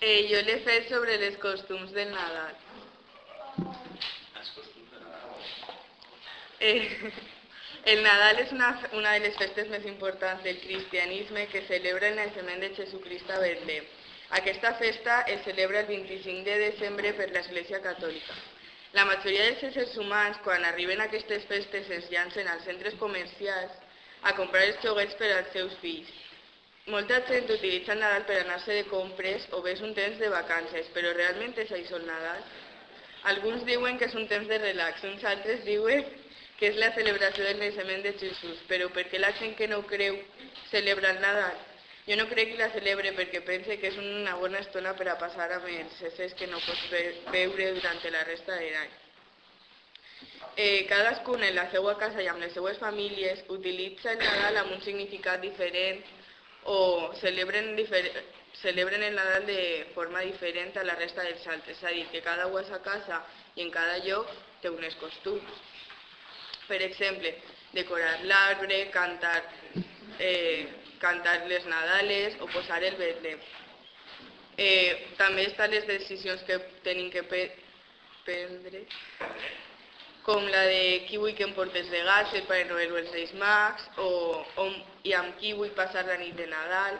Eh, jo l'he fet sobre les costums del Nadal. Els costums de Nadal. Eh, el Nadal és una, una de les festes més importants del cristianisme que celebra el naixement de Jesucrist a Betlem. Aquesta festa es celebra el 25 de desembre per l'Església Catòlica. La majoria dels éssers humans, quan arriben a aquestes festes, es llancen als centres comercials a comprar els joguets per als seus fills. Molta gent utilitza el Nadal per anar-se de compres o bé és un temps de vacances, però realment és això el Nadal? Alguns diuen que és un temps de relax, uns altres diuen que és la celebració del naixement de Jesús, però per què la gent que no creu celebra el Nadal? Jo no crec que la celebre perquè pense que és una bona estona per a passar amb els éssers que no pots veure durant la resta de l'any. Eh, cadascun en la seva casa i amb les seues famílies utilitza el Nadal amb un significat diferent o celebren, celebren el Nadal de forma diferent a la resta dels altres. És a dir, que cada u a sa casa i en cada lloc té unes costums. Per exemple, decorar l'arbre, cantar eh, cantar les Nadales o posar el Betlem. Eh, també estan les decisions que tenim que prendre, com la de vull que em portes regals, el Pare Noel o els Reis Mags, o, o, i amb vull passar la nit de Nadal,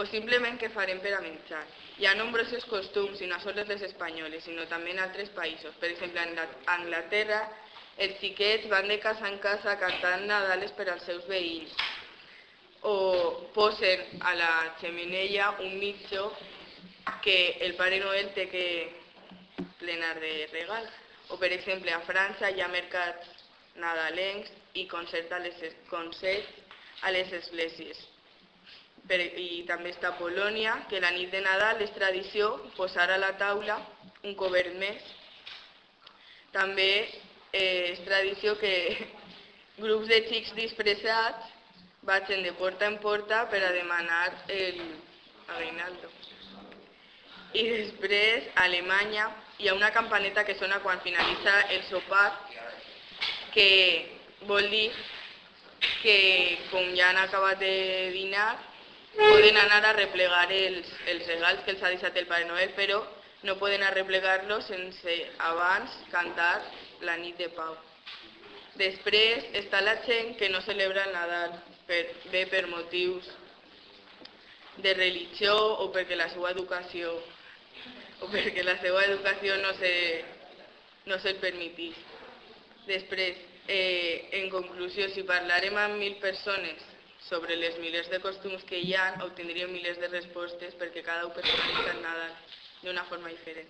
o simplement què farem per a menjar. Hi ha nombrosos costums, i no sols les espanyoles, sinó també en altres països. Per exemple, en Anglaterra, els xiquets van de casa en casa cantant Nadales per als seus veïns o posen a la xemeneia un mitjo que el Pare Noel té que plenar de regals. O, per exemple, a França hi ha mercats nadalencs i concerts a les, concerts a les esglésies. Per, I també està Polònia, que la nit de Nadal és tradició posar a la taula un cobert més. També eh, és tradició que grups de xics disfressats vagin de porta en porta per a demanar el aguinaldo. I després, a Alemanya, hi ha una campaneta que sona quan finalitza el sopar, que vol dir que com ja han acabat de dinar, poden anar a replegar els, els regals que els ha deixat el Pare Noel, però no poden arreplegar-los sense abans cantar la nit de pau. Després està la gent que no celebra el Nadal, per, bé per motius de religió o perquè la seva educació o perquè la seva educació no se, no se'l permetís. Després, eh, en conclusió, si parlarem amb mil persones sobre les milers de costums que hi ha, obtindríem milers de respostes perquè cada un personalitza el Nadal d'una forma diferent.